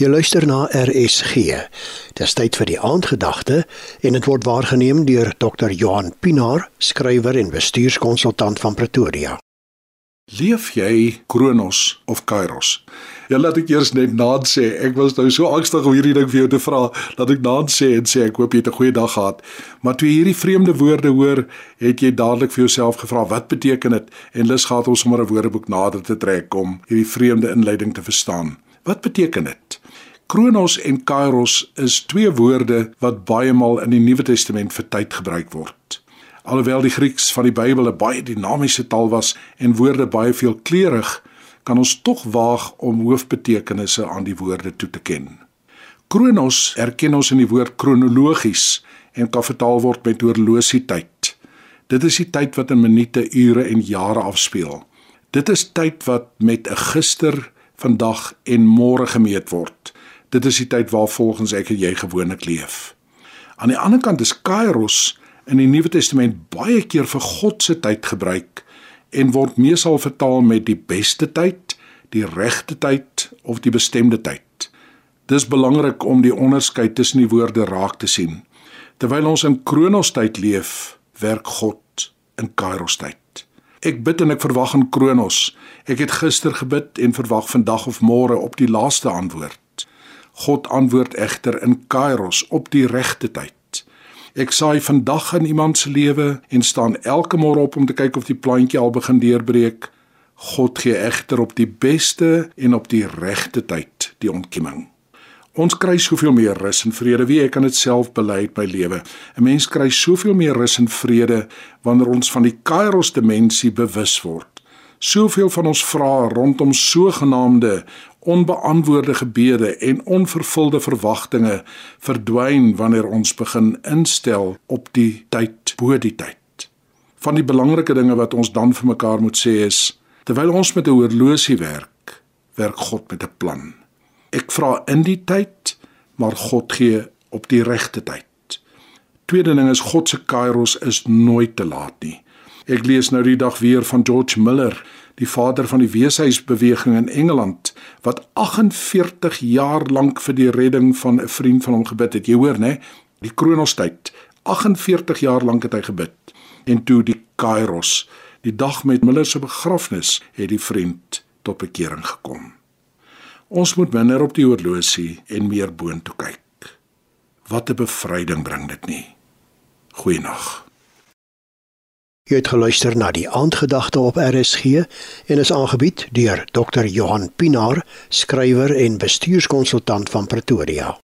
Jy luister na RSG. Dis tyd vir die aandgedagte en dit word waargeneem deur Dr. Johan Pinaar, skrywer en bestuurskonsultant van Pretoria. Leef jy Kronos of Kairos? Ja, laat ek eers net naad sê, ek was nou so angstig om hierdie ding vir jou te vra, dat ek naad sê en sê ek hoop jy het 'n goeie dag gehad. Maar toe jy hierdie vreemde woorde hoor, het jy dadelik vir jouself gevra, wat beteken dit? En lus gehad om sommer 'n woordeboek nader te trek om hierdie vreemde inleiding te verstaan. Wat beteken dit? Kronos en Kairos is twee woorde wat baie maal in die Nuwe Testament vir tyd gebruik word. Alhoewel die Grieks van die Bybel 'n baie dinamiese taal was en woorde baie veelkleurig, kan ons tog waag om hoofbetekenisse aan die woorde toe te ken. Kronos erken ons in die woord kronologies en kan vertaal word met horlosietyd. Dit is die tyd wat in minute, ure en jare afspeel. Dit is tyd wat met 'n gister, vandag en môre gemeet word. Dit is die tyd waar volgens ek en jy gewoonlik leef. Aan die ander kant is Kairos in die Nuwe Testament baie keer vir God se tyd gebruik en word meestal vertaal met die beste tyd, die regte tyd of die bestemde tyd. Dis belangrik om die onderskeid tussen die woorde raak te sien. Terwyl ons in Kronos tyd leef, werk God in Kairos tyd. Ek bid en ek verwag in Kronos. Ek het gister gebid en verwag vandag of môre op die laaste antwoord. God antwoord egter in Kairos op die regte tyd. Ek saai vandag in iemand se lewe en staan elke môre op om te kyk of die plantjie al begin deurbreek. God gee egter op die beste en op die regte tyd die ontkieming. Ons kry soveel meer rus en vrede, wie ek kan dit self bely by lewe. 'n Mens kry soveel meer rus en vrede wanneer ons van die Kairos dimensie bewus word. Soveel van ons vrae rondom sogenaamde onbeantwoorde gebede en onvervulde verwagtinge verdwyn wanneer ons begin instel op die tyd bo die tyd. Van die belangrike dinge wat ons dan vir mekaar moet sê is terwyl ons met 'n horlosie werk, werk God met 'n plan. Ek vra in die tyd, maar God gee op die regte tyd. Tweede ding is God se kairos is nooit te laat nie. Ek lees nou die dag weer van George Miller die vader van die weeshuisbeweging in Engeland wat 48 jaar lank vir die redding van 'n vriend van hom gebid het. Jy hoor, né? Die Kronostyd. 48 jaar lank het hy gebid. En toe die Kairos, die dag met Miller se begrafnis, het die vriend tot bekering gekom. Ons moet minder op die horlosie en meer boontoe kyk. Wat 'n bevryding bring dit nie. Goeienaand. Jy het geluister na die aandgedagte op RSG en is aangebied deur Dr. Johan Pinaar, skrywer en bestuurskonsultant van Pretoria.